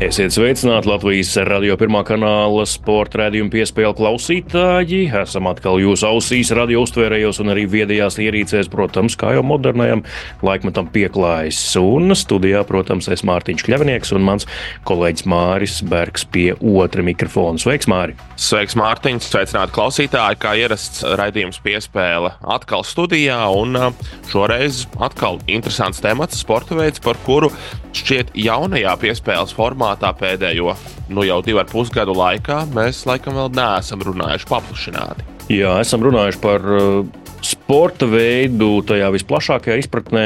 Esiet sveicināti Latvijas radio pirmā kanāla sporta redzējuma piespēļu klausītāji. Esam atkal jūsu ausīs, radio uztvērējos un arī viedajās ierīcēs, protams, kā jau modernajam laikmetam pieklājas. Un studijā, protams, es Mārtiņš Kļavnieks un mans kolēģis Māris Bergs pie otra mikrofona. Sveiks, Māri! Sveiks, Mārtiņš! Sveicināti klausītāji! Kā ierasts raidījums piespēle atkal studijā un šoreiz atkal interesants temats, sporta veids, par kuru šķiet jaunajā piespēles formātā pēdējo nu, jau divu ar pus gadu laikā mēs laikam vēl neesam runājuši paplašināti. Jā, esam runājuši par uh, sporta veidu tajā visplašākajā izpratnē,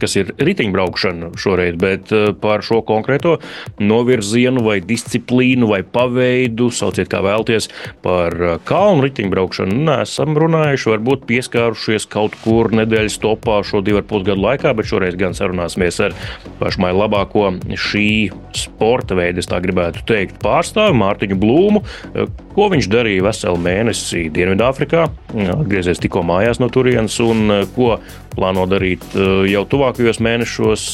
kas ir riteņbraukšana šoreiz, bet eh, par šo konkrēto novirzienu vai disciplīnu vai paveidu, sauciet kā vēlties, par eh, kalnu riteņbraukšanu neesam runājuši, varbūt pieskārušies kaut kur nedēļas topā šo divu ar pus gadu laikā, bet šoreiz gan sarunāsimies ar pašmai labāko šī sporta veidu, es tā gribētu teikt, pārstāvu Mārtiņu Blūmu, eh, ko viņš darīja veselu mēnesi Dienvidāfrikā, atgriezies tikko mājās no turienes un eh, ko plāno darīt eh, jau tuvākajos mēnešos.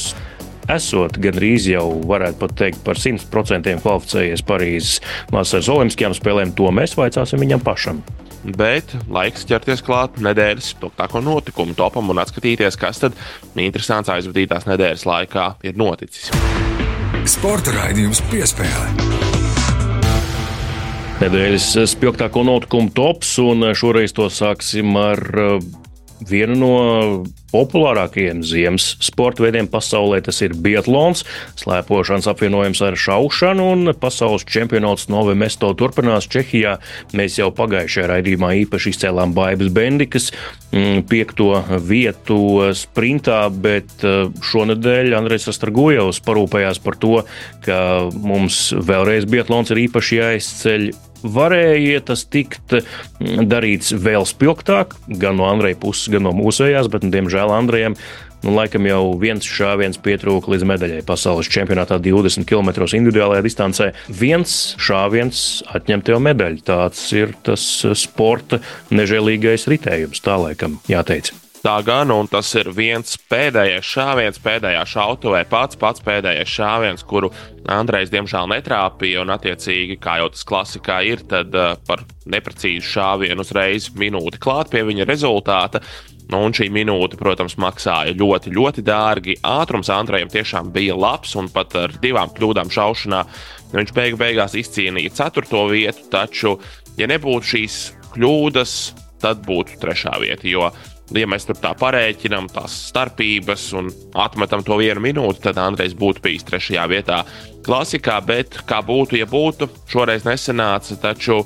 Esot gandrīz jau, varētu pat teikt, par 100% kvalificējies Parīzes Vasaras Olimpiskajām spēlēm, to mēs vaicāsim viņam pašam. Bet laiks ķerties klāt nedēļas spilgtāko notikumu topam un atskatīties, kas tad interesants aizvadītās nedēļas laikā ir noticis. Sporta raidījums piespēlē. Nedēļas spilgtāko notikumu tops, un šoreiz to sāksim ar uh, vienu no populārākajiem ziemas sporta veidiem pasaulē. Tas ir biatlons, slēpošanas apvienojums ar šaušanu, un pasaules čempionāts Nove Mesto turpinās Čehijā. Mēs jau pagājušajā raidījumā īpaši izcēlām Baibas Bendikas mm, piekto vietu sprintā, bet uh, šonadēļ Andrejs Astragojevs parūpējās par to, ka mums vēlreiz biatlons ir īpaši jāizceļ varēja tas tikt mm, darīts vēl spilgtāk, gan no Andreja puses, gan no mūsējās, bet, nu, diemžēl, Andrejam Nu, laikam jau viens šāviens pietrūka līdz medaļai pasaules čempionātā 20 km individuālajā distancē. Viens šāviens atņem tev medaļu. Tāds ir tas sporta nežēlīgais ritējums, tā laikam jāteic. Tā gan, un tas ir viens pēdējais šāviens, pēdējā šautavē, pats pats pēdējais šāviens, kuru Andrejs diemžēl netrāpīja. Un, attiecīgi, kā jau tas klasikā ir, tad uh, par neprecīzu šāvienu uzreiz minūti klāt pie viņa rezultāta. Nu, un šī minūte, protams, maksāja ļoti, ļoti dārgi. Ātrums Andrejam tiešām bija labs, un pat ar divām kļūdām šaušanā viņš beigu beigās izcīnīja ceturto vietu. Taču, ja nebūtu šīs kļūdas, tad būtu trešā vieta. Jo ja mēs tur tā parēķinām tās starpības un atmetam to vienu minūti, tad Andrejs būtu bijis trešajā vietā klasikā. Bet kā būtu, ja būtu, šoreiz nesenāca. Taču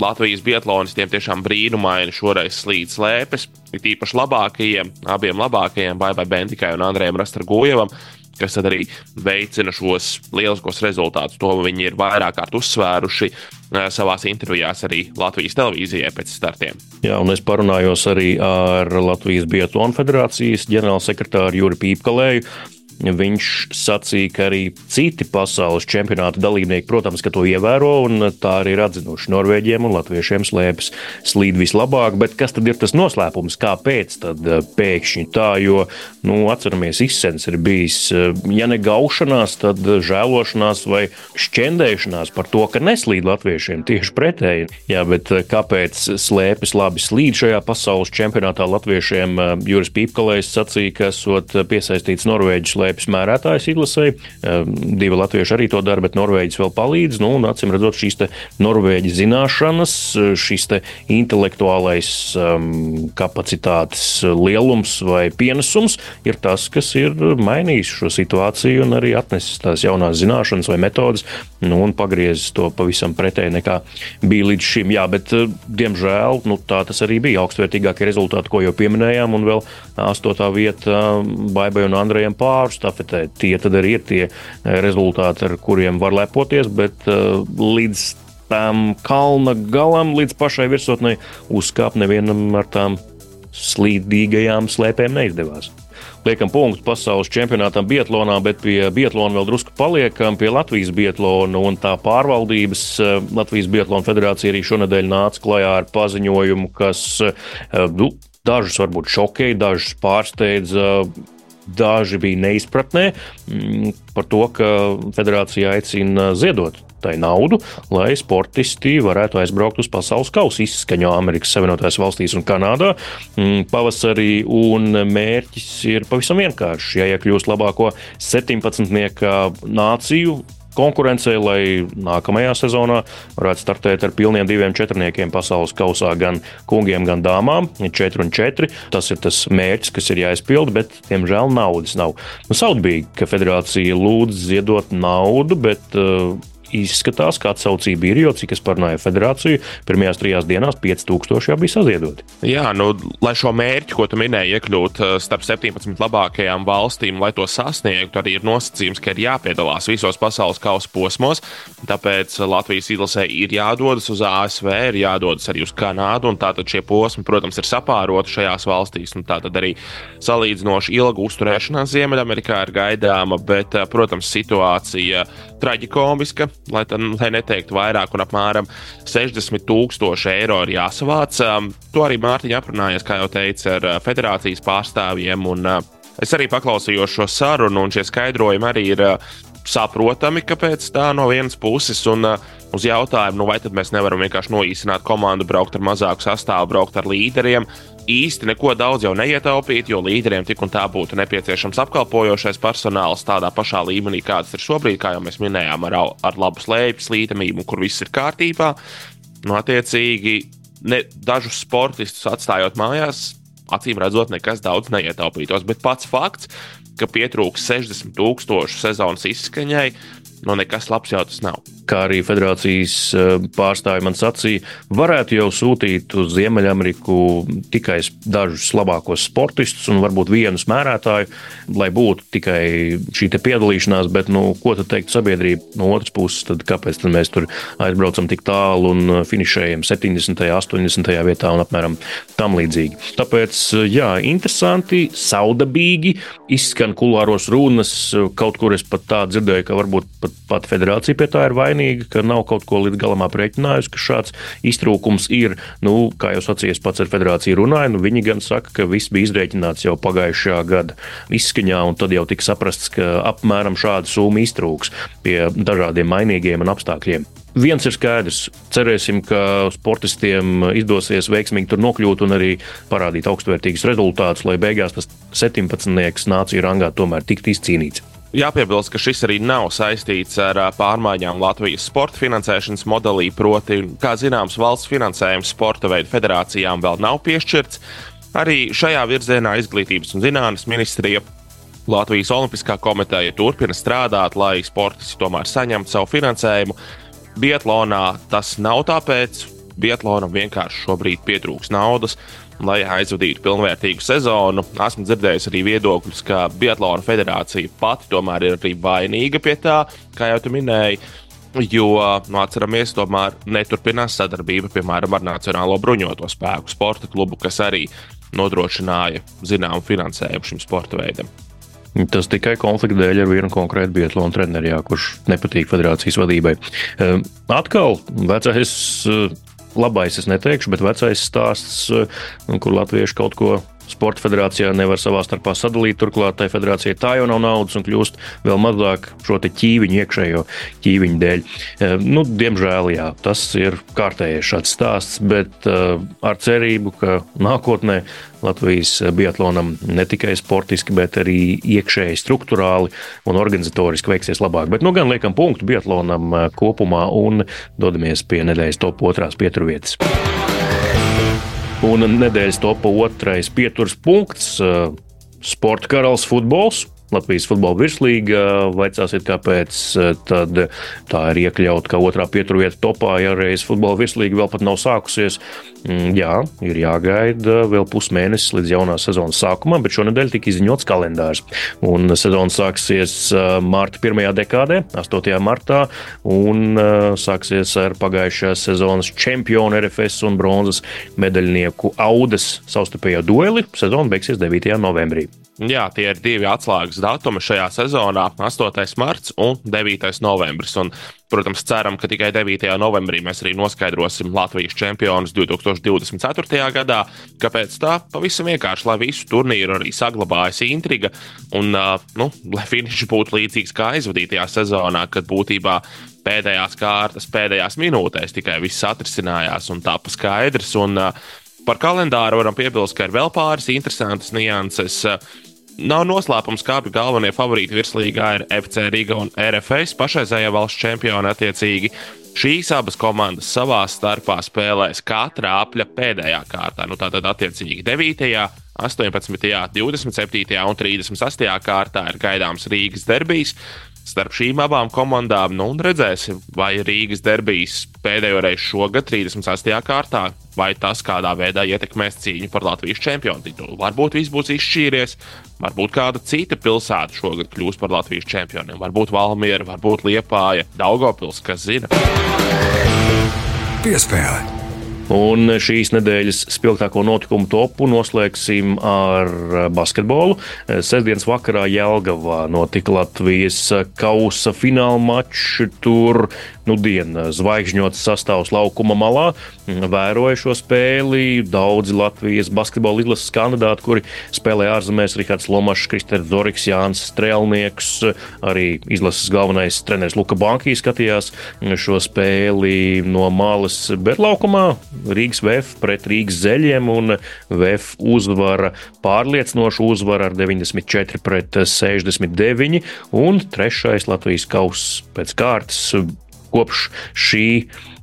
Latvijas biatlonistiem tiešām brīnumaini šoreiz slīd slēpes. Ir īpaši labākajiem, abiem labākajiem, Baibai Bentikai un Andrejam Rastargojevam kas arī veicina šos lieliskos rezultātus. To viņi ir vairāk kārt uzsvēruši eh, savā intervijās arī Latvijas televīzijai pēc startiem. Jā, un es parunājos arī ar Latvijas Biatlona federācijas ģenerālsekretāru Juri Pīpkalēju. Viņš sacīja, ka arī citi pasaules čempionāta dalībnieki, protams, to ievēro, un tā arī ir atzinuši. Norvēģiem un latviešiem slēpjas slīd vislabāk, bet kas tad ir tas noslēpums? Kāpēc tad eh, pēkšņi tā? Jo, nu, atceramies, izsens ir bijis, eh, ja ne gaušanās, tad žēlošanās vai šķendēšanās par to, ka neslīd latviešiem tieši pretēji. Jā, bet eh, kāpēc slēpjas labi slīd šajā pasaules čempionātā latviešiem? Juris Pīpkalējs sacīja, ka esot piesaistīts Norvēģis slēpjas mērētājs izlasēji. Ehm, divi latvieši arī to dara, bet Norvēģis vēl palīdz. Nu, un, acīm redzot, šīs Norvēģi zināšanas, šis intelektuālais um, kapacitātes lielums vai pienesums ir tas, kas ir mainījis šo situāciju un arī atnesis tās jaunās zināšanas vai metodas nu, un pagriezis to pavisam pretēji nekā bija līdz šim. Jā, bet, diemžēl, nu, tā tas arī bija augstvērtīgākie rezultāti, ko jau pieminējām, un vēl astotā vieta Baibai un Andrejam pārus štafetē. Tie tad arī ir tie eh, rezultāti, ar kuriem var lepoties, bet uh, līdz tam kalna galam, līdz pašai virsotnei uzkāpt nevienam ar tām slīdīgajām slēpēm neizdevās. Liekam punktu pasaules čempionātam Bietlānā, bet pie Bietlāna vēl drusku paliekam, pie Latvijas Bietlāna un tā pārvaldības. Eh, Latvijas Bietlāna federācija arī šonadēļ nāca klajā ar paziņojumu, kas nu, dažus varbūt šokēja, dažus pārsteidza daži bija neizpratnē mm, par to, ka federācija aicina ziedot tai naudu, lai sportisti varētu aizbraukt uz pasaules kausa izskaņo Amerikas Savienotajās valstīs un Kanādā mm, pavasarī. Un mērķis ir pavisam vienkāršs. Ja iekļūst labāko 17. nāciju konkurencei, lai nākamajā sezonā varētu startēt ar pilniem diviem četrniekiem pasaules kausā, gan kungiem, gan dāmām. 4 un 4. Tas ir tas mērķis, kas ir jāizpilda, bet, diemžēl, naudas nav. Nu, Saudbīgi, ka federācija lūdz ziedot naudu, bet uh, izskatās, ka atsaucība ir, jo, cik es parunāju federāciju, pirmajās trijās dienās 5000 jau bija saziedoti. Jā, nu, lai šo mērķi, ko tu minēji, iekļūt uh, starp 17 labākajām valstīm, lai to sasniegtu, arī ir nosacījums, ka ir jāpiedalās visos pasaules kausa posmos. Tāpēc Latvijas izlasē ir jādodas uz ASV, ir jādodas arī uz Kanādu, un tātad šie posmi, protams, ir sapāroti šajās valstīs. Tātad arī salīdzinoši ilga uzturēšanās Ziemeļamerikā ir gaidāma, bet, uh, protams, situācija traģikomiska lai, tad, lai neteiktu vairāk, un apmēram 60 tūkstoši eiro ir jāsavāc. Um, to arī Mārtiņa aprunājies, kā jau teica, ar uh, federācijas pārstāvjiem. Un, uh, es arī paklausījos šo sarunu, un šie skaidrojumi arī ir uh, saprotami, kāpēc tā no vienas puses. Un, uz jautājumu, nu, vai tad mēs nevaram vienkārši noīsināt komandu, braukt ar mazāku sastāvu, braukt ar līderiem īsti neko daudz jau neietaupīt, jo līderiem tik un tā būtu nepieciešams apkalpojošais personāls tādā pašā līmenī, kāds ir šobrīd, kā jau mēs minējām, ar, ar labu slēpju slīdamību, kur viss ir kārtībā. Nu, attiecīgi, ne, dažus sportistus atstājot mājās, acīm redzot, nekas daudz neietaupītos. Bet pats fakts, ka pietrūks 60 tūkstošu sezonas izskaņai, nu nekas labs jau tas nav kā arī federācijas eh, pārstāvji man sacīja, varētu jau sūtīt uz Ziemeļameriku tikai dažus labākos sportistus un varbūt vienu smērētāju, lai būtu tikai šī piedalīšanās, bet nu, ko tad teikt sabiedrība no otras puses, tad kāpēc tad mēs tur aizbraucam tik tālu un eh, finišējam 70. un 80. vietā un apmēram tam līdzīgi. Tāpēc, eh, jā, interesanti, saudabīgi izskan kulāros runas, kaut kur es pat tā dzirdēju, ka varbūt pat, pat federācija pie tā ir vainīga ka nav kaut ko līdz galam aprēķinājusi, ka šāds iztrūkums ir. Nu, kā jau sacījis pats ar federāciju runāja, nu, viņi gan saka, ka viss bija izrēķināts jau pagājušā gada izskaņā, un tad jau tika saprasts, ka apmēram šāda summa iztrūks pie dažādiem mainīgiem un apstākļiem. Viens ir skaidrs. Cerēsim, ka sportistiem izdosies veiksmīgi tur nokļūt un arī parādīt augstvērtīgus rezultātus, lai beigās tas 17. nāciju rangā tomēr tiktu izcīnīts. Jāpiebilst, ka šis arī nav saistīts ar pārmaiņām Latvijas sporta finansēšanas modelī. Proti, kā zināms, valsts finansējums sporta veidu federācijām vēl nav piešķirts. Arī šajā virzienā Izglītības un zinātnes ministrija Latvijas Olimpiskā komiteja turpina strādāt, lai sportisti tomēr saņemtu savu finansējumu. Bietlānā tas nav tāpēc, Bietlānam vienkārši šobrīd pietrūks naudas lai aizvadītu pilnvērtīgu sezonu. Esmu dzirdējis arī viedokļus, ka Biatlona federācija pati tomēr ir arī vainīga pie tā, kā jau tu minēji. Jo, nu, atceramies, tomēr neturpinās sadarbība, piemēram, ar Nacionālo bruņoto spēku sporta klubu, kas arī nodrošināja zināmu finansējumu šim sporta veidam. Tas tikai konflikta dēļ ar vienu konkrētu Bietlānu treneri, kurš nepatīk federācijas vadībai. Ehm, atkal vecais labais es neteikšu, bet vecais stāsts, eh, kur latvieši kaut ko Sporta federācijā nevar savā starpā sadalīt. Turklāt tai federācijai tā jau nav naudas un kļūst vēl mazāk šo ķīviņu, iekšējo ķīviņu dēļ. E, nu, diemžēl jā, tas ir kārtējais šāds stāsts, bet uh, ar cerību, ka nākotnē Latvijas biatlonam ne tikai sportiski, bet arī iekšēji struktūrāli un organizatoriski veiksies labāk. Bet nu gan liekam punktu biatlonam e, kopumā un dodamies pie nedēļas top otrās pieturvietas. Un nedēļas topā otrais pieturas punkts eh, - sporta karalis futbols. Latvijas futbola virslīga. Vaicāsiet, kāpēc eh, tā ir iekļauta kā otrā pieturvieta topā, ja reiz futbola virslīga vēl pat nav sākusies. Mm, jā, ir jāgaida vēl pusmēnesis līdz jaunās sezonas sākumam, bet šonadēļ tika izziņots kalendārs. Un sezona sāksies eh, mārta pirmajā dekādē, 8. martā, un eh, sāksies ar pagājušās sezonas čempionu RFS un bronzas medaļnieku Audas savstarpējo dueli. Sezona beigsies 9. novembrī. Jā, tie ir divi atslēgas datumi šajā sezonā - 8. marts un 9. novembris. Un, protams, ceram, ka tikai 9. novembrī mēs arī noskaidrosim Latvijas čempionus 2024. gadā. Kāpēc tā? Pavisam vienkārši, lai visu turnīru arī saglabājas intriga un nu, lai finišs būtu līdzīgs kā aizvadītajā sezonā, kad būtībā pēdējās kārtas, pēdējās minūtēs tikai viss atrisinājās un tāpa skaidrs. Un, Par kalendāru varam piebilst, ka ir vēl pāris interesantas nianses. Nav noslēpums, kā abi galvenie favorīti virslīgā ir FC Riga un RFS, pašreizējā valsts čempioni attiecīgi. Šīs abas komandas savā starpā spēlēs katra apļa pēdējā kārtā. Nu, tātad, attiecīgi, 9., 18., 27. un 38. kārtā ir gaidāms Rīgas derbijas starp šīm abām komandām. Nu, redzēsim, vai Rīgas derbijas pēdējo reizi šogad, 38. kārtā, vai tas kādā veidā ietekmēs cīņu par Latvijas čempionu titulu. Varbūt viss būs izšķīries, varbūt kāda cita pilsēta šogad kļūs par Latvijas čempionu. Varbūt Valmiera, varbūt Liepāja, Daugopils, kas zina. Piespēle. Un šīs nedēļas spilgtāko notikumu topu noslēgsim ar basketbolu. Sestdienas vakarā Jelgavā notika Latvijas kausa fināla mačs. Tur nu, diena zvaigžņots sastāvs laukuma malā. Vēroja šo spēli daudzi Latvijas basketbola izlases kandidāti, kuri spēlē ārzemēs. Rihards Lomašs, Kristers Doriks, Jānis Strēlnieks, arī izlases galvenais treneris Luka Bankī skatījās šo spēli no malas, bet laukumā Rīgas VF pret Rīgas zeļiem un VF uzvara pārliecinošu uzvaru ar 94 pret 69 un trešais Latvijas kauss pēc kārtas kopš šī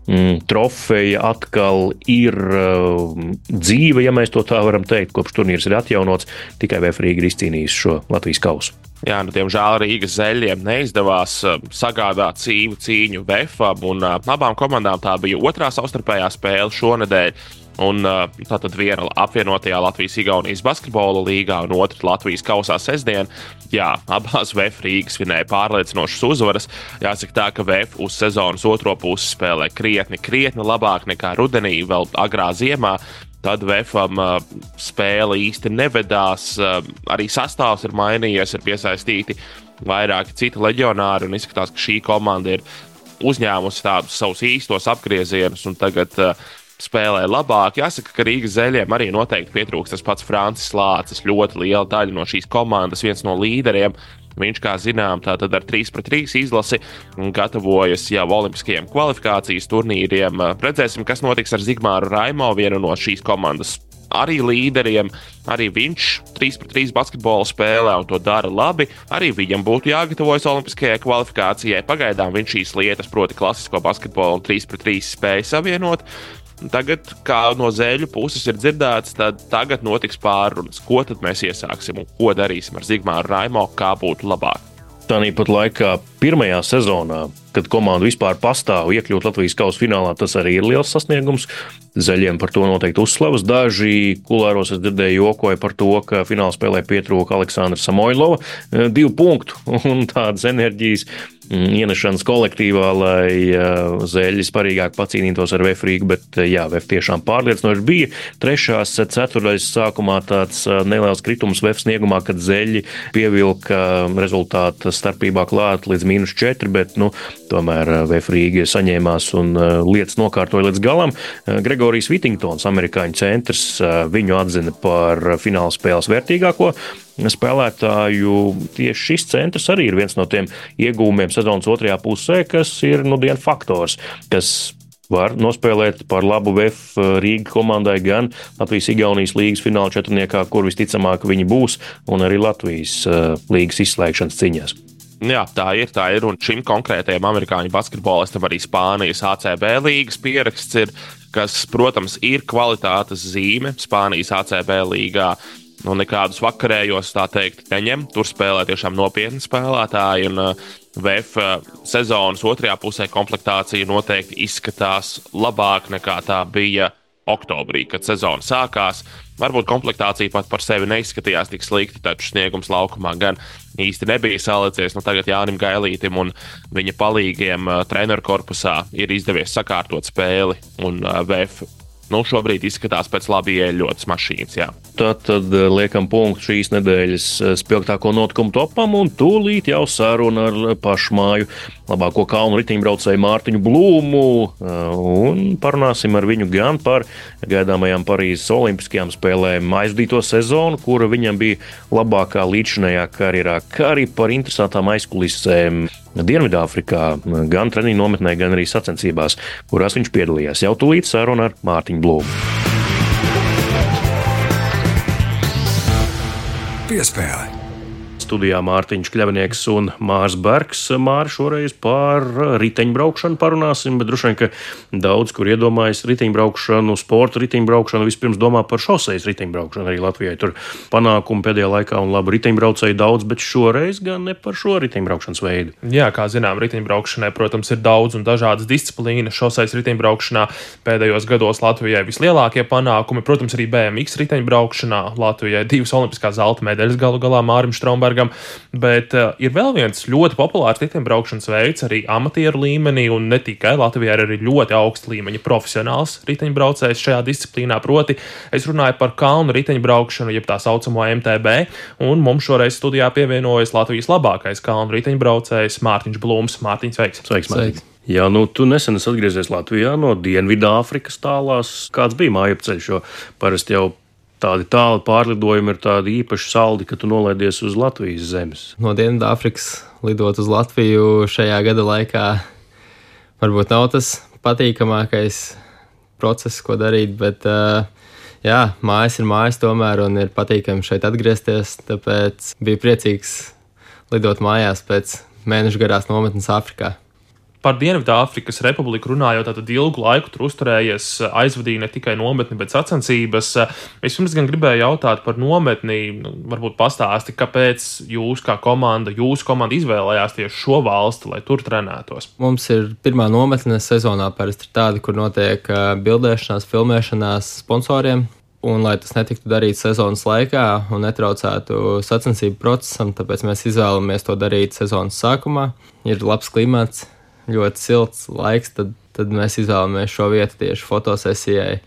mm, trofeja atkal ir uh, dzīva, ja mēs to tā varam teikt, kopš turnīrs ir atjaunots. Tikai Vēfrīgi ir izcīnījis šo Latvijas kausu. Jā, nu, diemžēl Rīgas zeļiem neizdevās uh, sagādāt cīņu cīņu VFAB, un uh, abām komandām tā bija otrā savstarpējā spēle šonadēļ. Un uh, tātad viena apvienotajā Latvijas-Igaunijas basketbola līgā un otra Latvijas kausā sestdien. Jā, abās VF Rīgas vinēja pārliecinošas uzvaras. Jāsaka tā, ka VF uz sezonas otro pusi spēlē krietni, krietni labāk nekā rudenī, vēl agrā ziemā. Tad VFam uh, spēle īsti nevedās. Uh, arī sastāvs ir mainījies, ir piesaistīti vairāki citi leģionāri, izskatās, ka šī komanda ir uzņēmusi tādus savus īstos apgriezienus, un tagad uh, spēlē labāk. Jāsaka, ka Rīgas zeļiem arī noteikti pietrūkst tas pats Francis Lācis. Ļoti liela daļa no šīs komandas, viens no līderiem. Viņš, kā zinām, tātad ar 3 pret 3 izlasi gatavojas jau Olimpiskajiem kvalifikācijas turnīriem. Redzēsim, kas notiks ar Zigmāru Raimo, vienu no šīs komandas arī līderiem. Arī viņš 3 pret 3 basketbolu spēlē un to dara labi. Arī viņam būtu jāgatavojas Olimpiskajai kvalifikācijai. Pagaidām viņš šīs lietas, proti, klasisko basketbolu un 3 pret 3 spēju savienot. Tagad, kā no zēļu puses ir dzirdēts, tad tagad notiks pārunas, ko tad mēs iesāksim un ko darīsim ar Zigmāru Raimo, kā būtu labāk. Tāpat laikā pirmajā sezonā, kad komanda vispār pastāv iekļūt Latvijas kausa finālā, tas arī ir liels sasniegums. Zaļiem par to noteikti uzslavas. Daži kulāros es dzirdēju jokoja par to, ka finālā spēlē pietrūka Aleksandra Samoilova divu punktu un tādas enerģijas Mm, ienešanas kolektīvā, lai uh, zēļi sparīgāk pacīnītos ar Vefrīgu, bet uh, jā, Vef tiešām pārliecinoši bija. Trešās ceturdaļas sākumā tāds neliels kritums Vef sniegumā, kad zēļi pievilka rezultātu starpībā klāt līdz mīnus 4, bet nu, tomēr Vefrīga saņēmās un lietas nokārtoja līdz galam. Gregorijs Vitingtons, amerikāņu centrs, viņu atzina par fināla spēles vērtīgāko spēlētāju. Tieši šis centrs arī ir viens no tiem iegūmiem sezonas otrajā pusē, kas ir nu dienu faktors, kas var nospēlēt par labu VF Rīgas komandai gan Latvijas-Igaunijas līgas fināla četrniekā, kur visticamāk viņi būs, un arī Latvijas līgas izslēgšanas ciņās. Jā, tā ir. Tā ir. Un šim konkrētajam amerikāņu basketbolistam arī Spānijas ACB līgas pieraksts ir, kas, protams, ir kvalitātes zīme Spānijas ACB līgā nu, nekādus vakarējos, tā teikt, neņem. Tur spēlē tiešām nopietni spēlētāji. Un, uh, VF uh, sezonas otrajā pusē komplektācija noteikti izskatās labāk nekā tā bija oktobrī, kad sezona sākās. Varbūt komplektācija pat par sevi neizskatījās tik slikti, taču sniegums laukumā gan īsti nebija salicies. Nu, tagad Jānis Gailītam un viņa palīgiem uh, treneru korpusā ir izdevies sakārtot spēli, un uh, VF nu, šobrīd izskatās pēc labi ieļotas mašīnas. Jā. tad, tad eh, liekam punktu šīs nedēļas eh, spilgtāko notikumu topam un tūlīt jau saruna ar pašmāju labāko kalnu riteņbraucēju Mārtiņu Blūmu. Un parunāsim ar viņu gan par gaidāmajām Parīzes Olimpiskajām spēlēm aizvadīto sezonu, kura viņam bija labākā līdzinājā karjerā, kā arī par interesantām aizkulisēm Dienvidāfrikā, gan treniņu nometnē, gan arī sacensībās, kurās viņš piedalījās. Jau tūlīt saruna ar Mārtiņu Blūmu. Piespēle studijā Mārtiņš Kļavnieks un Mārs Bergs. Māri šoreiz par riteņbraukšanu parunāsim, bet droši vien, ka daudz, kur iedomājas riteņbraukšanu, sporta riteņbraukšanu, vispirms domā par šoseis riteņbraukšanu. Arī Latvijai tur panākumi pēdējā laikā un labi riteņbraucēji daudz, bet šoreiz gan ne par šo riteņbraukšanas veidu. Jā, kā zinām, riteņbraukšanai, protams, ir daudz un dažādas disciplīnas. Šoseis riteņbraukšanā pēdējos gados Latvijai vislielākie panākumi, protams, arī BMX riteņbraukšanā Latvijai divas olimpiskās zelta medaļas galu galā Mārim Štrombergam Lembergam, bet uh, ir vēl viens ļoti populārs riteņbraukšanas veids arī amatieru līmenī, un ne tikai Latvijā ir arī ļoti augsta līmeņa profesionāls riteņbraucējs šajā disciplīnā. Proti, es runāju par kalnu riteņbraukšanu, jeb tā saucamo MTB, un mums šoreiz studijā pievienojas Latvijas labākais kalnu riteņbraucējs Mārtiņš Blūms. Mārtiņš, sveiks! Sveiks, Mārtiņ. Jā, nu, tu nesen atgriezies Latvijā no Dienvidāfrikas tālās. Kāds bija mājapceļš? Jo parasti jau tādi tāli pārlidojumi ir tādi īpaši saldi, ka tu nolaidies uz Latvijas zemes. No Dienvidāfrikas lidot uz Latviju šajā gada laikā varbūt nav tas patīkamākais process, ko darīt, bet jā, mājas ir mājas tomēr un ir patīkami šeit atgriezties, tāpēc biju priecīgs lidot mājās pēc mēneša garās nometnes Āfrikā par Dienvidāfrikas republiku runājot, tad ilgu laiku tur uzturējies, aizvadīja ne tikai nometni, bet sacensības. Es pirms gan gribēju jautāt par nometni, nu, varbūt pastāsti, kāpēc jūs kā komanda, jūsu komanda izvēlējās tieši šo valsti, lai tur trenētos. Mums ir pirmā nometne sezonā parasti tāda, kur notiek bildēšanās, filmēšanās sponsoriem. Un, lai tas netiktu darīts sezonas laikā un netraucētu sacensību procesam, tāpēc mēs izvēlamies to darīt sezonas sākumā. Ir labs klimats, ļoti silts laiks, tad, tad mēs izvēlamies šo vietu tieši fotosesijai.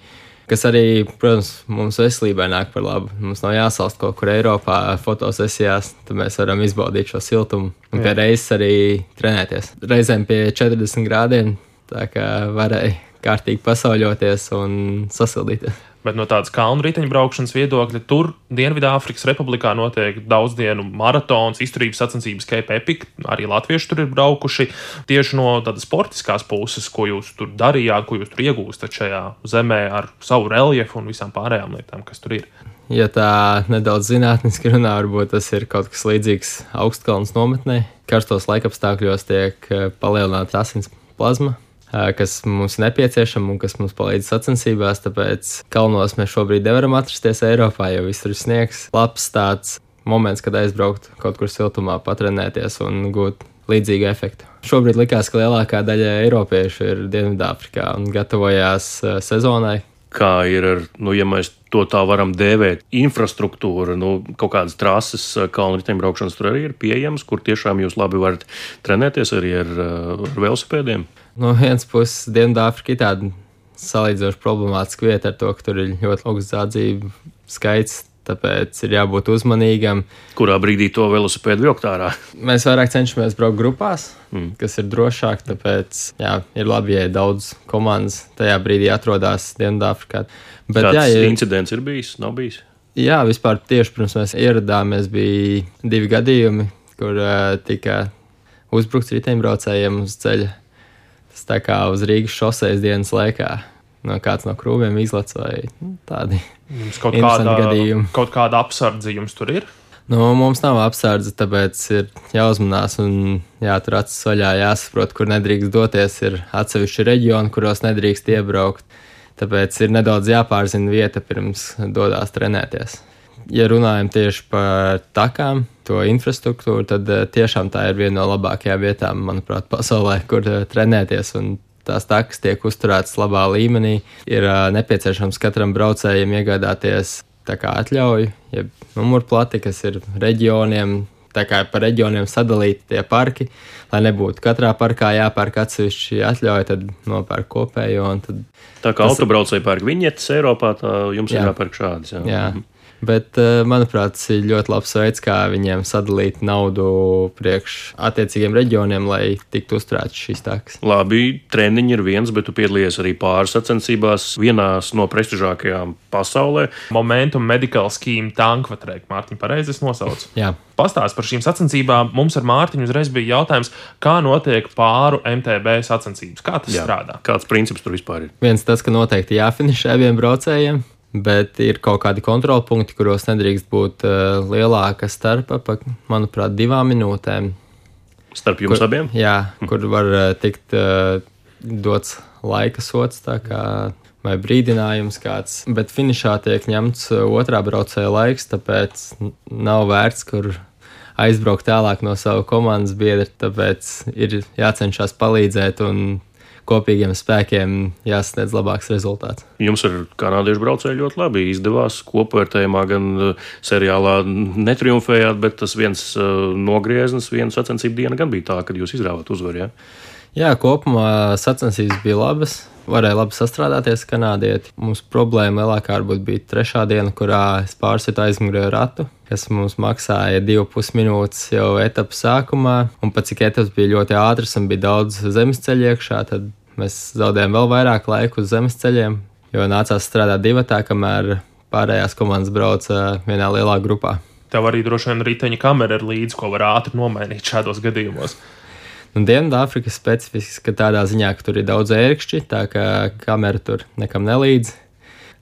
Kas arī, protams, mums veselībai nāk par labu. Mums nav jāsalst kaut kur Eiropā fotosesijās, tad mēs varam izbaudīt šo siltumu un pie reizes arī trenēties. Reizēm pie 40 grādiem, tā kā varēja kārtīgi pasauļoties un sasildīties. Bet no tādas kalnu riteņbraukšanas viedokļa, tur Dienvidāfrikas Republikā notiek daudz dienu maratons, izturības sacensības Cape Epic. Arī latvieši tur ir braukuši. Tieši no tādas sportiskās puses, ko jūs tur darījāt, ko jūs tur iegūstat šajā zemē ar savu reljefu un visām pārējām lietām, kas tur ir. Ja tā nedaudz zinātniski runā, varbūt tas ir kaut kas līdzīgs augstkalnas nometnē. Karstos laikapstākļos tiek eh, palielināta asins plazma, kas mums nepieciešama un kas mums palīdz sacensībās. Tāpēc kalnos mēs šobrīd nevaram atrasties Eiropā, jo visur ir sniegs. Labs tāds moments, kad aizbraukt kaut kur siltumā, patrenēties un gūt līdzīgu efektu. Šobrīd likās, ka lielākā daļa eiropiešu ir Dienvidāfrikā un gatavojās sezonai. Kā ir ar, nu, ja mēs to tā varam dēvēt, infrastruktūra, nu, kaut kādas trases, kalnu riteņbraukšanas tur arī ir pieejamas, kur tiešām jūs labi varat trenēties arī ar, ar velosipēdiem no vienas puses Dienvidāfrika ir tāda salīdzinoši problemātiska vieta ar to, ka tur ir ļoti augsts zādzību skaits. Tāpēc ir jābūt uzmanīgam. Kurā brīdī to velosipēdu vilkt ārā? Mēs vairāk cenšamies braukt grupās, mm. kas ir drošāk. Tāpēc jā, ir labi, ja daudz komandas tajā brīdī atrodas Dienvidāfrikā. Bet Kāds jā, ja incidents ir bijis, nav bijis. Jā, vispār tieši pirms mēs ieradāmies, bija divi gadījumi, kur uh, tika uzbrukts riteņbraucējiem uz ceļa Tas tā kā uz Rīgas šoseis dienas laikā. No kāds no krūmiem izlaiž vai nu, tādi jums kaut kāda gadījuma. Kaut kāda apsardze jums tur ir? Nu, mums nav apsardze, tāpēc ir jāuzmanās un jātur acis vaļā, jāsaprot, kur nedrīkst doties. Ir atsevišķi reģioni, kuros nedrīkst iebraukt. Tāpēc ir nedaudz jāpārzina vieta pirms dodas trenēties ja runājam tieši par takām, to infrastruktūru, tad eh, tiešām tā ir viena no labākajām vietām, manuprāt, pasaulē, kur eh, trenēties. Tās takas tiek uzturētas labā līmenī. Ir uh, nepieciešams katram braucējam iegādāties atļauju, jeb numurplati, kas ir reģioniem. Tā kā pa reģioniem sadalīti tie parki, lai nebūtu katrā parkā jāpērk atsevišķi atļauja, tad nopērk kopējo. Tad tā kā autobraucēji pērk viņetes Eiropā, tā jums jā. ir jāpērk šādas. Jā. Jā. Bet, eh, manuprāt, tas ir ļoti labs veids, kā viņiem sadalīt naudu priekš attiecīgiem reģioniem, lai tiktu uzturētas šīs takas. Labi, treniņi ir viens, bet tu piedalījies arī pāris sacensībās, vienās no prestižākajām pasaulē. Momentum Medical Scheme Tankvatrēk, Mārtiņ, pareizi es nosaucu. Jā. Pastāst par šīm sacensībām. Mums ar Mārtiņu uzreiz bija jautājums, kā notiek pāru MTB sacensības. Kā tas Jā. strādā? Kāds princips tur vispār ir? Viens tas, ka noteikti jāfinišē abiem braucējiem, bet ir kaut kādi kontrolpunkti, kuros nedrīkst būt uh, lielāka starpa, pa, manuprāt, divām minūtēm. Starp jums kur, abiem? Jā, kur var uh, tikt uh, dots laika sots, kā vai brīdinājums kāds, bet finišā tiek ņemts otrā braucēja laiks, tāpēc nav vērts, kur aizbraukt tālāk no sava komandas biedra, tāpēc ir jācenšas palīdzēt un kopīgiem spēkiem jāsasniedz labāks rezultāts. Jums ar kanādiešu braucēju ļoti labi izdevās. Kopvērtējumā gan uh, seriālā netriumfējāt, bet tas viens uh, nogrieznis, viena sacensību diena gan bija tā, kad jūs izrāvāt uzvaru. Ja? Jā, kopumā sacensības bija labas. Varēja labi sastrādāties kanādieti. Mums problēma lielākā varbūt bija trešā diena, kurā es pārsitu aizmugurēju ratu, kas mums maksāja 2,5 minūtes jau etapas sākumā. Un pat cik etapas bija ļoti ātras un bija daudz zemesceļu iekšā, tad mēs zaudējām vēl vairāk laika uz zemesceļiem, jo nācās strādāt divatā, kamēr pārējās komandas brauca vienā lielā grupā. Tev arī droši vien riteņa kamera ir līdzi, ko var ātri nomainīt šādos gadījumos. Nu, Dienvidāfrika ir specifiska tādā ziņā, ka tur ir daudz ērkšķi, tā kā kamera tur nekam nelīdz.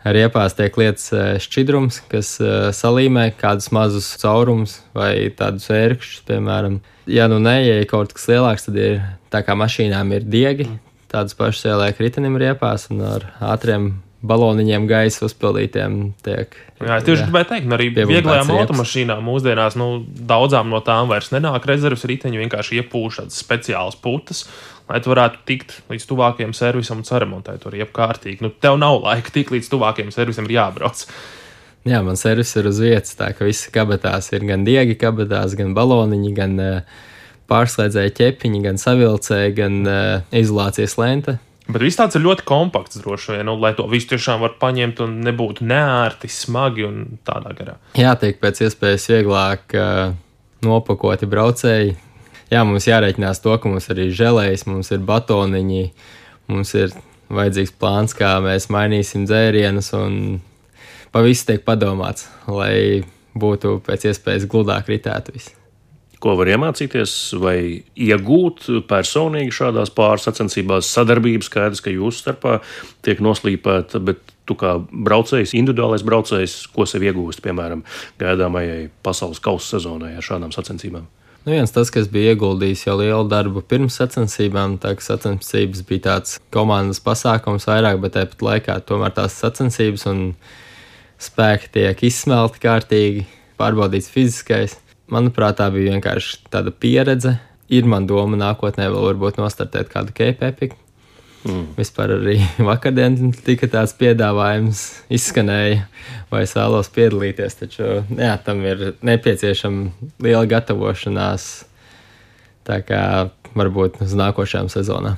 Ar iepās tiek lietas eh, šķidrums, kas eh, salīmē kādus mazus caurumus vai tādus ērkšķus, piemēram. Ja nu nē, ja ir kaut kas lielāks, tad ir tā kā mašīnām ir diegi, tādas pašas ieliek ritenim riepās un ar ātriem baloniņiem gaisa uzpildītiem tiek. Jā, tieši gribēju teikt, arī vieglajām automašīnām mūsdienās nu, daudzām no tām vairs nenāk rezerves riteņi, vienkārši iepūš tādas speciālas putas, lai tu varētu tikt līdz tuvākajam servisam un saremontēt to riepu kārtīgi. Nu, tev nav laika tikt līdz tuvākajam servisam, ir jābrauc. Jā, man servis ir uz vietas, tā ka visi kabatās ir gan diegi kabatās, gan baloniņi, gan uh, pārslēdzēji ķepiņi, gan savilcēji, gan uh, izolācijas lente. Bet viss tāds ir ļoti kompakts, droši vien, nu, lai to visu tiešām var paņemt un nebūtu neērti, smagi un tādā garā. Jātiek pēc iespējas vieglāk uh, nopakoti braucēji. Jā, mums jārēķinās to, ka mums arī žēlējs, mums ir batoniņi, mums ir vajadzīgs plāns, kā mēs mainīsim dzērienus, un pa visu tiek padomāts, lai būtu pēc iespējas gludāk ritēt viss. Ko var iemācīties vai iegūt personīgi šādās pāris sacensībās? Sadarbība skaidrs, ka jūsu starpā tiek noslīpēta, bet tu kā braucējs, individuālais braucējs, ko sev iegūst, piemēram, gaidāmajai pasaules kausa sezonai ar šādām sacensībām? Nu, viens tas, kas bija ieguldījis jau lielu darbu pirms sacensībām, tā ka sacensības bija tāds komandas pasākums vairāk, bet tāpat laikā tomēr tās sacensības un spēki tiek izsmelti kārtīgi, pārbaudīts fiziskais. Manuprāt, tā bija vienkārši tāda pieredze. Ir man doma nākotnē vēl varbūt nostartēt kādu Epic. Mm. Vispār arī vakardien tika tāds piedāvājums, izskanēja, vai es vēlos piedalīties. Taču jā, tam ir nepieciešama liela gatavošanās. Tā kā varbūt uz nākošajām sezonām.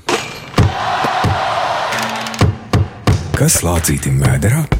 Kas lācītim vēderā?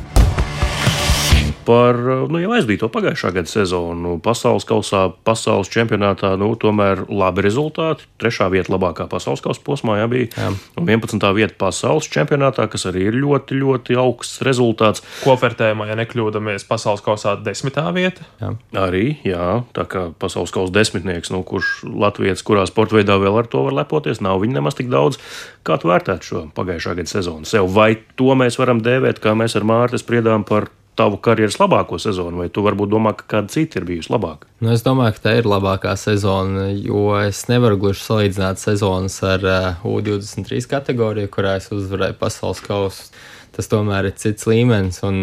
Par nu, jau aizbīto pagājušā gada sezonu pasaules kausā, pasaules čempionātā, nu, tomēr labi rezultāti. Trešā vieta labākā pasaules kausa posmā jā, bija. Jā. Un 11. vieta pasaules čempionātā, kas arī ir ļoti, ļoti augsts rezultāts. Kopvērtējumā, ja nekļūdāmies, pasaules kausā desmitā vieta. Jā. Arī, jā, tā kā pasaules kausa desmitnieks, nu, kurš Latvijas, kurā sporta veidā vēl ar to var lepoties, nav viņa nemaz tik daudz. Kā tu vērtētu šo pagājušā gada sezonu sev? Vai to mēs varam dēvēt, kā mēs ar Mārtu spriedām par tavu karjeras labāko sezonu, vai tu varbūt domā, ka kāda cita ir bijusi labāka? Nu, es domāju, ka tā ir labākā sezona, jo es nevaru gluži salīdzināt sezonas ar uh, U23 kategoriju, kurā es uzvarēju pasaules kausu. Tas tomēr ir cits līmenis, un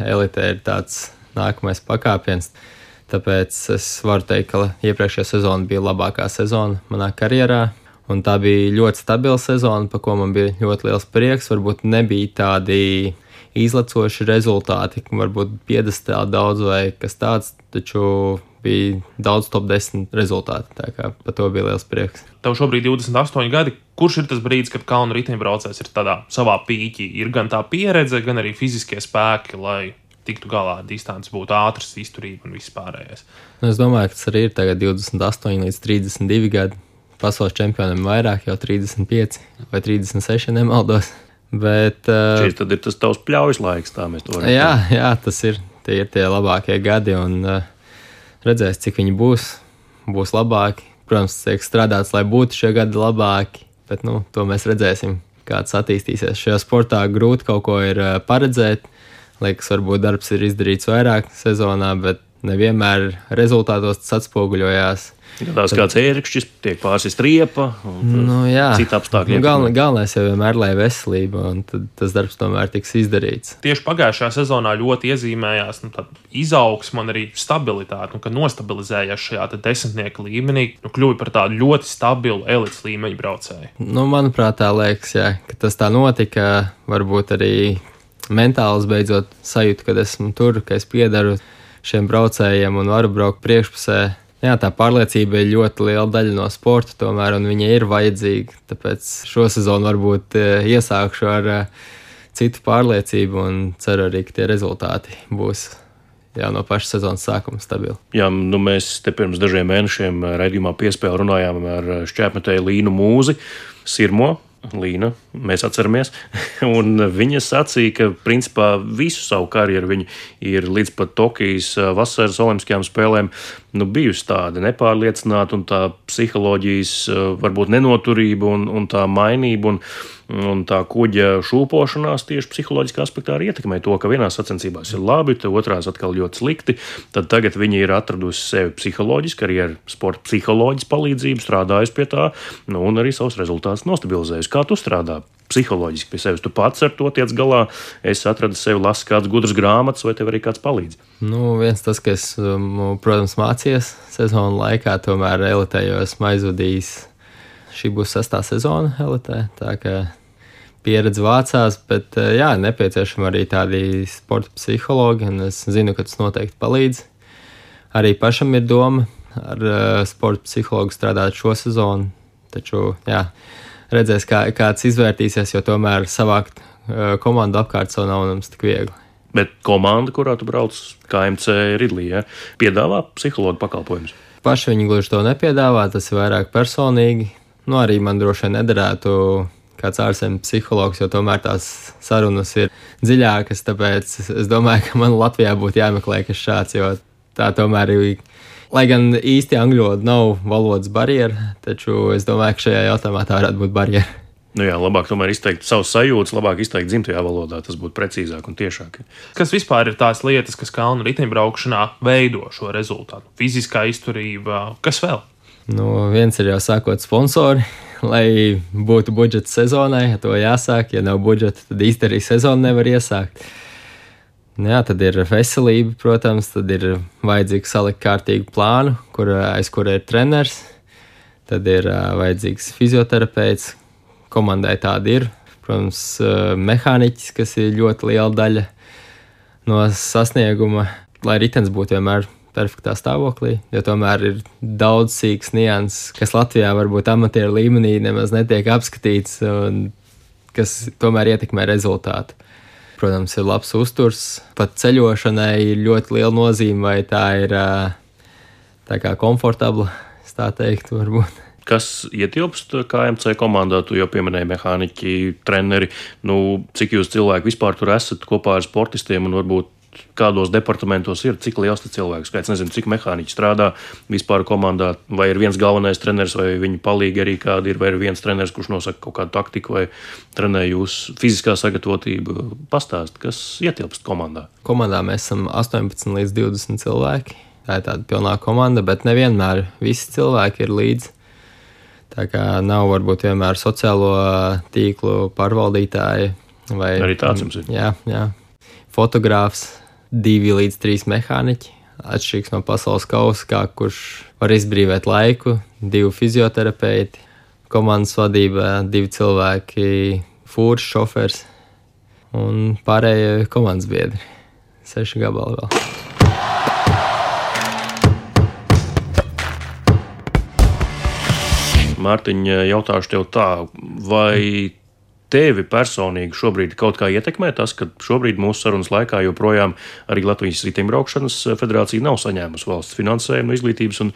elite ir tāds nākamais pakāpiens. Tāpēc es varu teikt, ka iepriekšējā sezona bija labākā sezona manā karjerā. Un tā bija ļoti stabila sezona, par ko man bija ļoti liels prieks. Varbūt nebija tādi izlecoši rezultāti, varbūt piedestāli daudz vai kas tāds, taču bija daudz top 10 rezultātu. Tā kā par to bija liels prieks. Tev šobrīd ir 28 gadi. Kurš ir tas brīdis, kad kalnu riteņbraucējs ir tādā savā pīķī? Ir gan tā pieredze, gan arī fiziskie spēki, lai tiktu galā ar distanci, būtu ātrs, izturība un viss pārējais. Nu, es domāju, ka tas arī ir tagad 28 līdz 32 gadi. Pasaules čempionam vairāk, jau 35 vai 36, nemaldos. Bet, uh, Šis tad ir tas tavs pļaujas laiks, tā mēs to varam jā, jā, tas ir. Tie ir tie labākie gadi, un uh, redzēs, cik viņi būs. Būs labāki. Protams, tiek strādāts, lai būtu šie gadi labāki, bet nu, to mēs redzēsim, kāds attīstīsies. Šajā sportā grūti kaut ko ir uh, paredzēt. Liekas, varbūt darbs ir izdarīts vairāk sezonā, bet nevienmēr rezultātos tas atspoguļojās. Gadās kāds ērkšķis, tiek pārsist riepa, un Nu, cita apstākļi. Nu, galven, galvenais jau vienmēr ir veselība, un tad tas darbs tomēr tiks izdarīts. Tieši pagājušajā sezonā ļoti iezīmējās nu, izaugsme un arī stabilitāte, nu, kad nostabilizējās šajā desmitnieka līmenī, nu, kļuva par tādu ļoti stabilu elites līmeņa braucēju. Nu, manuprāt, tā liekas, jā, ka tas tā notika. Varbūt arī mentāls beidzot sajūta, ka esmu tur, ka es piedaru šiem braucējiem un varu braukt priekšpusē. Jā, tā pārliecība ir ļoti liela daļa no sporta, tomēr, un viņa ir vajadzīga. Tāpēc šo sezonu varbūt eh, iesākšu ar eh, citu pārliecību un ceru arī, ka tie rezultāti būs jau no paša sezonas sākuma stabili. Jā, nu mēs te pirms dažiem mēnešiem raidījumā piespēlē runājām ar šķērsmetēju Līnu Mūzi, Sirmo. Līna, mēs atceramies. Viņa sacīja, ka principā visu savu karjeru viņa ir līdz pat Tokijas vasaras Olimpiskajām spēlēm nu, bijusi tāda nepārliecināta un tā psiholoģijas, varbūt nenoturība un, un tā mainība. Un, Un tā kuģa šūpošanās tieši psiholoģiskā aspektā arī ietekmē to, ka vienā sacensībās ir labi, tad otrās atkal ļoti slikti. Tad tagad viņi ir atradusi sevi psiholoģiski, arī ar sporta psiholoģijas palīdzību, strādājusi pie tā, nu, un arī savus rezultātus nostabilizējusi. Kā tu strādā? Psiholoģiski pie sevis. Tu pats ar to tiec galā. Es atradu sevi, lasu kādas gudras grāmatas, vai tev arī kāds palīdz. Nu, viens tas, kas, um, protams, mācījos sezonu laikā, tomēr elitējos maizudījis šī būs sestā sezona LT. Tā kā pieredze vācās, bet eh, jā, nepieciešama arī tādi sporta psihologi, un es zinu, ka tas noteikti palīdz. Arī pašam ir doma ar uh, sporta psihologu strādāt šo sezonu, taču jā, redzēs, kā, kāds izvērtīsies, jo tomēr savākt uh, komandu apkārt sev nav nemaz tik viegli. Bet komanda, kurā tu brauc, KMC Ridlī, ja, piedāvā psihologu pakalpojumus. Paši viņi gluži to nepiedāvā, tas ir vairāk personīgi nu, arī man droši vien nederētu kāds ārzemju psihologs, jo tomēr tās sarunas ir dziļākas. Tāpēc es domāju, ka man Latvijā būtu jāmeklē kas šāds, jo tā tomēr ir. Lai gan īsti angļu valoda nav valodas barjera, taču es domāju, ka šajā jautājumā tā varētu būt barjera. Nu jā, labāk tomēr izteikt savus sajūtas, labāk izteikt dzimtajā valodā. Tas būtu precīzāk un tiešāk. Kas vispār ir tās lietas, kas kalnu riteņbraukšanā veido šo rezultātu? Fiziskā izturība, kas vēl? Nu, viens ir jau sākot sponsori, lai būtu budžets sezonai, to jāsāk. Ja nav budžeta, tad īstenībā arī sezonu nevar iesākt. Nu, jā, tad ir veselība, protams, tad ir vajadzīgs salikt kārtīgu plānu, kur, aiz kura ir treneris. Tad ir uh, vajadzīgs fizioterapeits, komandai tāda ir. Protams, uh, mehāniķis, kas ir ļoti liela daļa no sasnieguma, lai ritenis būtu vienmēr perfektā stāvoklī, jo tomēr ir daudz sīks nianses, kas Latvijā varbūt amatieru līmenī nemaz netiek apskatīts, un kas tomēr ietekmē rezultātu. Protams, ir labs uzturs, pat ceļošanai ir ļoti liela nozīme, vai tā ir tā kā komfortabla, tā teikt, varbūt. Kas ietilpst KMC komandā? Tu jau pieminēji mehāniķi, treneri. Nu, cik jūs cilvēki vispār tur esat kopā ar sportistiem un varbūt kādos departamentos ir, cik liels tas cilvēku skaits. Nezinu, cik mehāniķi strādā vispār komandā, vai ir viens galvenais treneris, vai viņa palīgi arī kādi ir, vai ir viens treneris, kurš nosaka kaut kādu taktiku, vai trenē jūsu fiziskā sagatavotību. Pastāst, kas ietilpst komandā. Komandā mēs esam 18 līdz 20 cilvēki. Tā ir tāda pilnā komanda, bet nevienmēr visi cilvēki ir līdzi. Tā kā nav varbūt vienmēr sociālo tīklu pārvaldītāji. Vai, arī tāds jums ir. Jā, jā. Fotogrāfs, divi līdz trīs mehāniķi. Atšķirīgs no pasaules kausa, kā kurš var izbrīvot laiku, divi fizioterapeiti, komandas vadībā, divi cilvēki, fūrs, šofers un pārējie komandas biedri. Seši gabali vēl. Mārtiņa, jautāšu tev tā, vai tevi personīgi šobrīd kaut kā ietekmē tas, ka šobrīd mūsu sarunas laikā joprojām arī Latvijas riteņbraukšanas federācija nav saņēmusi valsts finansējumu no izglītības un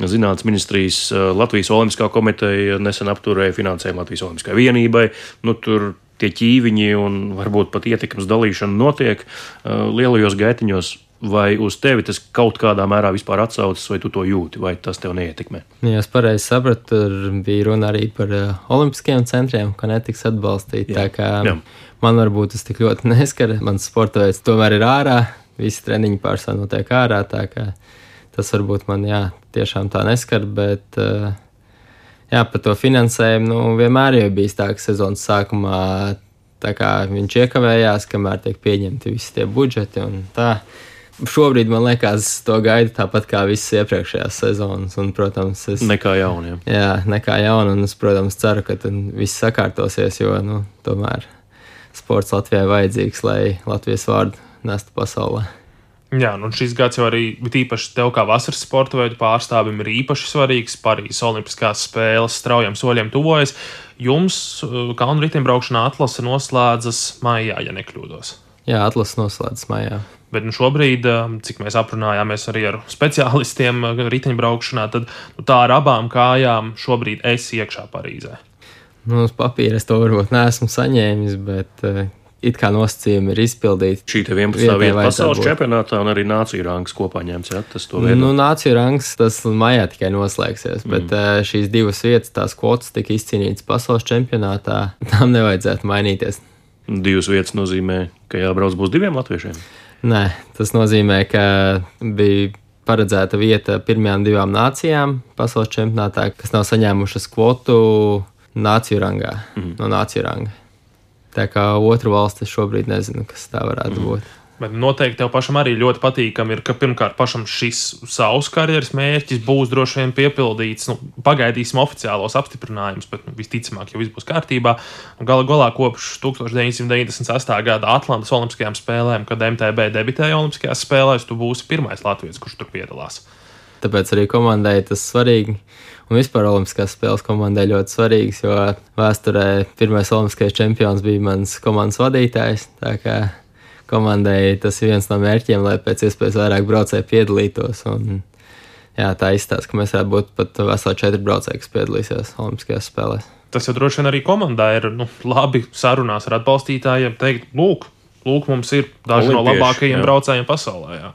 zinātnes ministrijas. Latvijas Olimpiskā komiteja nesen apturēja finansējumu Latvijas Olimpiskajai vienībai. Nu, tur tie ķīviņi un varbūt pat ietekmes dalīšana notiek lielajos gaitiņos vai uz tevi tas kaut kādā mērā vispār atsaucas, vai tu to jūti, vai tas tev neietekmē? Ja es pareizi sapratu, tur bija runa arī par uh, olimpiskiem centriem, ka netiks atbalstīti. Tā kā Jā. man varbūt tas tik ļoti neskar, mans sporta veids tomēr ir ārā, visi treniņi pārsvarā notiek ārā, tā kā tas varbūt man, jā, tiešām tā neskar, bet. Uh, Jā, par to finansējumu nu, vienmēr jau bijis tā, ka sezonas sākumā viņš iekavējās, kamēr tiek pieņemti visi tie budžeti un tā šobrīd man liekas, to gaidu tāpat kā visas iepriekšējās sezonas. Un, protams, es, nekā jauna. Jā. jā, nekā jauna. Un es, protams, ceru, ka viss sakārtosies, jo nu, tomēr sports Latvijai vajadzīgs, lai Latvijas vārdu nestu pasaulē. Jā, nu šis gads jau arī īpaši tev, kā vasaras sporta veidu pārstāvim, ir īpaši svarīgs. Parīzes Olimpiskās spēles straujiem soļiem tuvojas. Jums uh, kalnu riteņbraukšanā atlase noslēdzas maijā, ja nekļūdos. Jā, atlase noslēdzas maijā. Bet nu, šobrīd, um, cik mēs aprunājāmies arī ar speciālistiem uh, riteņbraukšanā, tad nu, tā ar abām kājām šobrīd es iekšā Parīzē. Nu, uz papīra es to varbūt neesmu saņēmis, bet uh, it kā nosacījumi ir izpildīti. Šī 11. vieta pasaules čempionātā un arī nāciju rangs kopā ņemts. Ja, tas. Nu, nāciju rangs tas maijā tikai noslēgsies, mm. bet šīs divas vietas, tās kvotas tika izcīnītas pasaules čempionātā, tam nevajadzētu mainīties. Divas vietas nozīmē, ka jābrauc būs diviem latviešiem. Nē, tas nozīmē, ka bija paredzēta vieta pirmajām divām nācijām pasaules čempionātā, kas nav saņēmušas kvotu nāciju rangā, mm. no nāciju ranga. Tā kā otru valsti šobrīd nezinu, kas tā varētu mm. būt. Bet noteikti tev pašam arī ļoti patīkami ir, ka pirmkārt pašam šis savs karjeras mērķis būs droši vien piepildīts. Nu, pagaidīsim oficiālos apstiprinājumus, bet nu, visticamāk jau viss būs kārtībā. Gala galā kopš 1998. gada Atlantas Olimpiskajām spēlēm, kad MTB debitēja Olimpiskajās spēlēs, tu būsi pirmais latviečs, kurš tur piedalās. Tāpēc arī komandai tas svarīgi. Un vispār Olimpiskās spēles komandai ļoti svarīgas, jo vēsturē pirmais olimpiskais čempions bija mans komandas vadītājs komandai tas ir viens no mērķiem, lai pēc iespējas vairāk braucēju piedalītos. Un, jā, tā izstāsta, ka mēs varētu būt pat veseli četri braucēji, kas piedalīsies Olimpiskajās spēlēs. Tas jau droši vien arī komandai ir nu, labi sarunās ar atbalstītājiem, teikt, lūk, lūk mums ir daži Olimpieši, no labākajiem jā. braucējiem pasaulē. Jā.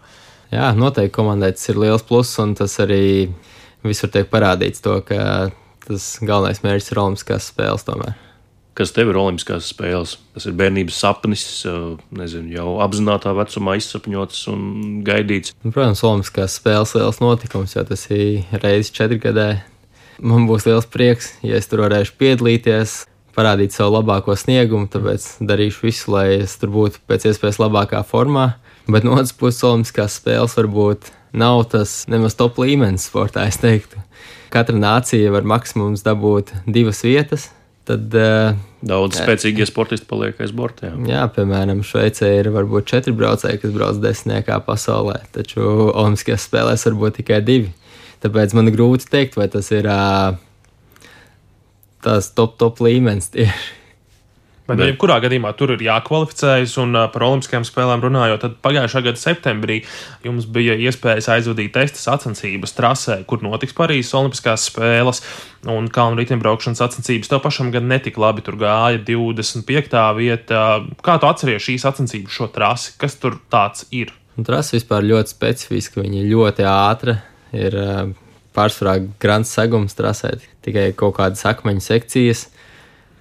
jā, noteikti komandai tas ir liels pluss, un tas arī visur tiek parādīts, to, ka tas galvenais mērķis ir Olimpiskās spēles tomēr kas tev ir Olimpiskās spēles. Tas ir bērnības sapnis, nezinu, jau apzinātajā vecumā izsapņots un gaidīts. Nu, protams, Olimpiskās spēles liels notikums, jo tas ir reizes četrgadē. Man būs liels prieks, ja es tur varēšu piedalīties, parādīt savu labāko sniegumu, tāpēc darīšu visu, lai es tur būtu pēc iespējas labākā formā. Bet no otras puses, Olimpiskās spēles varbūt nav tas nemaz top līmenis sportā, es teiktu. Katra nācija var maksimums dabūt divas vietas, tad uh, Daudz spēcīgie sportisti paliek aiz borta. Jā. jā, piemēram, Šveicē ir varbūt četri braucēji, kas brauc desmitniekā pasaulē, taču Olimpiskajās spēlēs var būt tikai divi. Tāpēc man grūti pateikt, vai tas ir uh, tās top, top līmenis tieši. Bet, Bet. jebkurā gadījumā tur ir jākvalificējas, un par Olimpiskajām spēlēm runājot, tad pagājušā gada septembrī jums bija iespējas aizvadīt testa sacensības trasē, kur notiks Parīzes Olimpiskās spēles un kalnu riteņbraukšanas sacensības. Tev pašam gan netik labi tur gāja 25. vieta. Kā tu atceries šīs sacensības, šo trasi? Kas tur tāds ir? Trasa vispār ļoti specifiska, viņa ir ļoti ātra. Ir pārsvarā grants segums trasē, tikai kaut kādas akmeņu sekcijas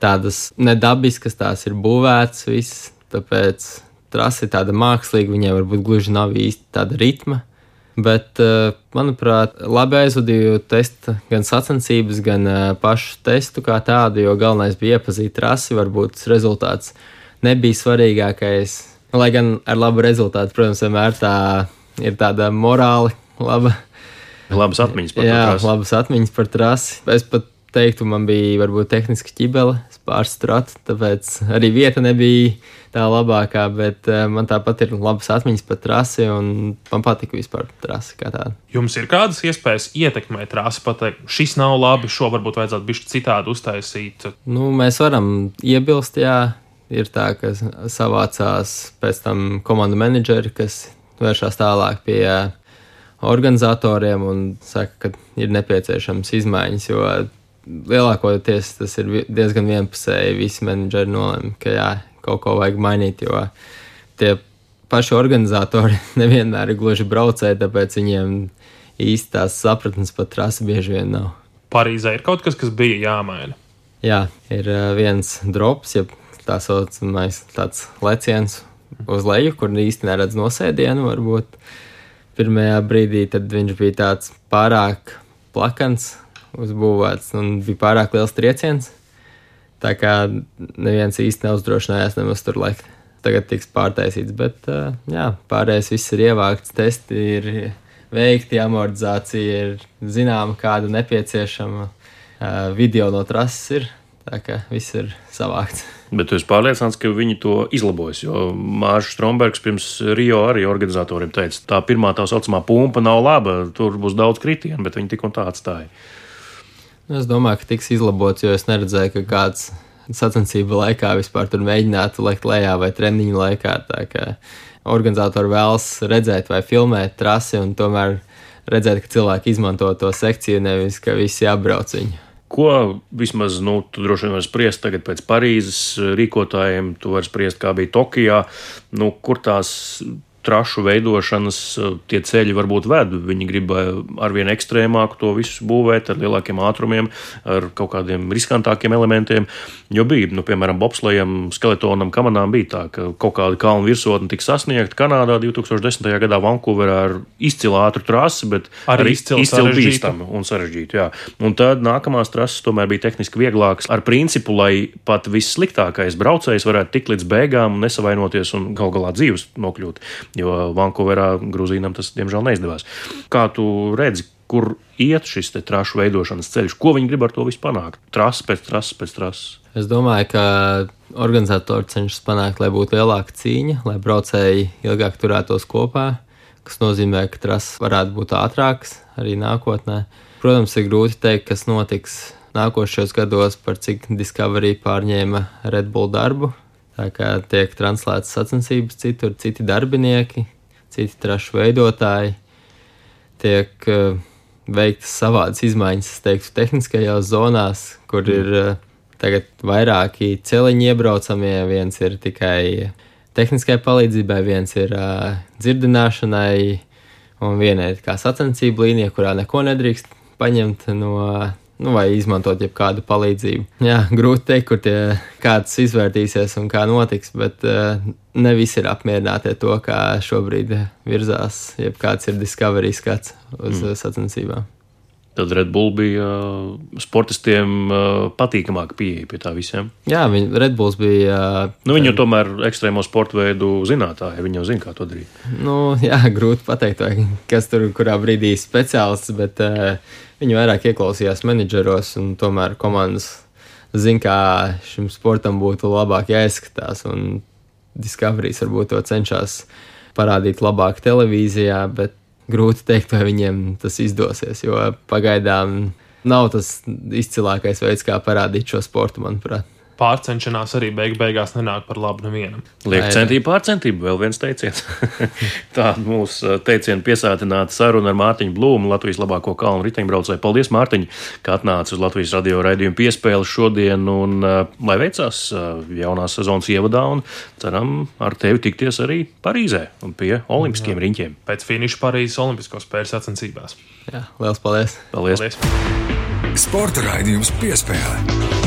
tādas nedabiskas, tās ir būvētas viss, tāpēc trase ir tāda mākslīga, viņai varbūt gluži nav īsti tāda ritma. Bet, eh, manuprāt, labi aizvadīju testu, gan sacensības, gan eh, pašu testu kā tādu, jo galvenais bija iepazīt trasi. Varbūt tas rezultāts nebija svarīgākais. Lai gan ar labu rezultātu, protams, vienmēr tā ir tāda morāli laba. Labas atmiņas par Jā, trasi. labas atmiņas par trasi. Es pat teiktu, man bija varbūt tehniski ķibele, pārstrāta, tāpēc arī vieta nebija tā labākā, bet uh, man tāpat ir labas atmiņas par trasi, un man patika vispār trasi kā tāda. Jums ir kādas iespējas ietekmēt trasi, pateikt, šis nav labi, šo varbūt vajadzētu bišķi citādi uztaisīt? Nu, mēs varam iebilst, jā, ir tā, ka savācās pēc tam komandu menedžeri, kas vēršās tālāk pie organizatoriem un saka, ka ir nepieciešams izmaiņas, jo lielākoties tas ir diezgan vienpusēji. Visi menedžeri nolēma, ka jā, kaut ko vajag mainīt, jo tie paši organizatori nevienmēr ir gluži braucēji, tāpēc viņiem īstās sapratnes par trasi bieži vien nav. Parīzē ir kaut kas, kas bija jāmaina. Jā, ir viens drops, ja tā saucamais tāds leciens uz leju, kur īsti neredz nosēdienu. Varbūt pirmajā brīdī viņš bija tāds pārāk plakans, uzbūvēts un bija pārāk liels trieciens. Tā kā neviens īsti neuzdrošinājās nemaz tur likt. Tagad tiks pārtaisīts, bet jā, pārējais viss ir ievākts, testi ir veikti, amortizācija ir zināma, kāda nepieciešama. Video no trases ir, tā kā viss ir savākts. Bet es pārliecināts, ka viņi to izlabos. Jo Mārcis Strombergs pirms Rio arī organizatoriem teica, tā pirmā tā saucamā pumpa nav laba, tur būs daudz kritienu, bet viņi tik un tā atstāja. Es domāju, ka tiks izlabots, jo es neredzēju, ka kāds sacensību laikā vispār tur mēģinātu lekt lejā vai treniņu laikā. Organizatori vēlas redzēt vai filmēt trasi un tomēr redzēt, ka cilvēki izmanto to sekciju, nevis ka visi apbrauc viņu. Ko vismaz, nu, tu droši vien vari spriest tagad pēc Parīzes rīkotājiem, tu vari spriest, kā bija Tokijā, nu, kur tās trašu veidošanas eh, tie ceļi varbūt ved. Viņi grib eh, arvien ekstrēmāku to visu būvēt, ar lielākiem ātrumiem, ar kaut kādiem riskantākiem elementiem. Jo bija, nu, piemēram, bobslējam, skeletonam, kamanām bija tā, ka kaut kāda kalnu virsotne tika sasniegta Kanādā 2010. gadā Vankūverā ar izcilu ātru trasi, bet arī izcilu, izcilu bīstamu un sarežģītu. Jā. Un tad nākamās trases tomēr bija tehniski vieglākas ar principu, lai pat vissliktākais braucējs varētu tikt līdz beigām, nesavainoties un gal galā dzīves nokļūt jo Vankūverā Grūzīnam tas diemžēl neizdevās. Kā tu redzi, kur iet šis trašu veidošanas ceļš, ko viņi grib ar to visu panākt? Trases pēc trases pēc trases. Es domāju, ka organizatori cenšas panākt, lai būtu lielāka cīņa, lai braucēji ilgāk turētos kopā, kas nozīmē, ka trases varētu būt ātrākas arī nākotnē. Protams, ir grūti teikt, kas notiks nākošajos gados, par cik Discovery pārņēma Red Bull darbu. Tā kā tiek translētas sacensības citur, citi darbinieki, citi trašu veidotāji, tiek uh, veiktas savādas izmaiņas, es teiktu, tehniskajās zonās, kur mm. ir uh, tagad vairāki celiņi iebraucamie, viens ir tikai tehniskai palīdzībai, viens ir uh, dzirdināšanai, un viena ir kā sacensību līnija, kurā neko nedrīkst paņemt no nu, vai izmantot jebkādu palīdzību. Jā, grūti teikt, kur tie kāds izvērtīsies un kā notiks, bet uh, ne visi ir apmierināti ar to, kā šobrīd virzās, jebkāds ir Discovery skats uz mm. sacensībām. Tad Red Bull bija uh, sportistiem patīkamāka pieeja pie tā visiem. Jā, viņi, Red Bulls bija. Nu, viņi jau tomēr ekstrēmo sporta veidu zinātāji, viņi jau zina, kā to darīt. Nu, jā, grūti pateikt, vai kas tur kurā brīdī ir speciālists, bet uh, viņi vairāk ieklausījās menedžeros un tomēr komandas zina, kā šim sportam būtu labāk jāizskatās. Un Discoveries varbūt to cenšas parādīt labāk televīzijā, bet grūti teikt, vai viņiem tas izdosies, jo pagaidām nav tas izcilākais veids, kā parādīt šo sportu, manuprāt pārcenšanās arī beig beigās nenāk par labu nevienam. Liek centība pārcentība, vēl viens teiciens. Tāda mūsu uh, teiciena piesātināta saruna ar Mārtiņu Blūmu, Latvijas labāko kalnu riteņbraucēju. Paldies, Mārtiņ, ka atnāci uz Latvijas radio raidījumu piespēli šodien, un uh, lai veicās uh, jaunās sezonas ievadā, un ceram ar tevi tikties arī Parīzē un pie olimpiskiem Jā. riņķiem. Pēc finiša Parīzes Olimpisko spēļu sacensībās. Jā, liels paldies! Paldies! paldies. Sporta raidījums piespēle.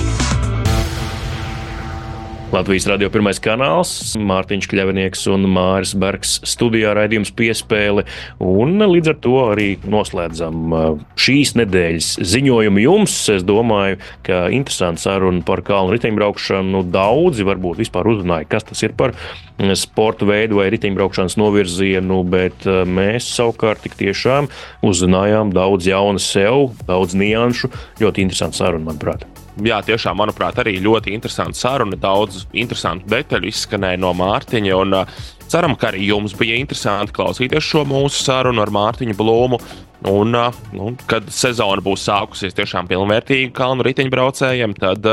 Latvijas radio pirmais kanāls, Mārtiņš Kļavinieks un Māris Bergs studijā raidījums piespēle. Un līdz ar to arī noslēdzam uh, šīs nedēļas ziņojumu jums. Es domāju, ka interesants saruna par kalnu riteņbraukšanu daudzi varbūt vispār uzrunāja, kas tas ir par mm, sporta veidu vai riteņbraukšanas novirzienu, bet uh, mēs savukārt tik tiešām uzzinājām daudz jaunu sev, daudz nianšu. Ļoti interesants saruna, manuprāt jā, tiešām, manuprāt, arī ļoti interesanta saruna. Daudz interesantu detaļu izskanēja no Mārtiņa. Un, uh, ceram, ka arī jums bija interesanti klausīties šo mūsu sarunu ar Mārtiņu Blūmu. Un, uh, nu, kad sezona būs sākusies tiešām pilnvērtīgi kalnu riteņbraucējiem, tad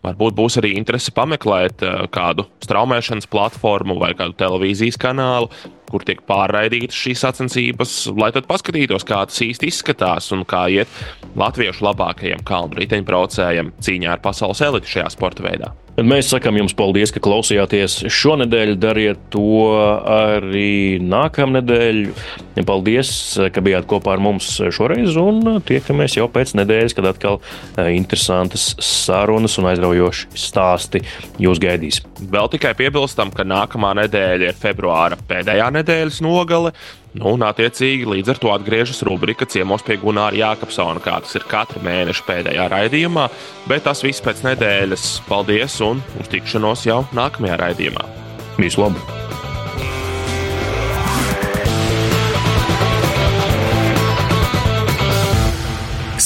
varbūt būs arī interese pameklēt kādu straumēšanas platformu vai kādu televīzijas kanālu, kur tiek pārraidītas šīs sacensības, lai tad paskatītos, kā tas īsti izskatās un kā iet latviešu labākajiem kalnu riteņbraucējiem cīņā ar pasaules elitu šajā sporta veidā. Mēs sakām jums paldies, ka klausījāties šonadēļ. Dariet to arī nākamnedēļ. Paldies, ka bijāt kopā ar mums šoreiz. Un tiekamies jau pēc nedēļas, kad atkal eh, interesantas sarunas un aizraujoši stāsti jūs gaidīs. Vēl tikai piebilstam, ka nākamā nedēļa ir februāra pēdējā nedēļas nogale. Nu, un, attiecīgi, līdz ar to atgriežas rubrika ciemos pie Gunāra Jākapsona, kā tas ir katra mēneša pēdējā raidījumā. Bet tas viss pēc nedēļas. Paldies un uz tikšanos jau nākamajā raidījumā. Visu labu!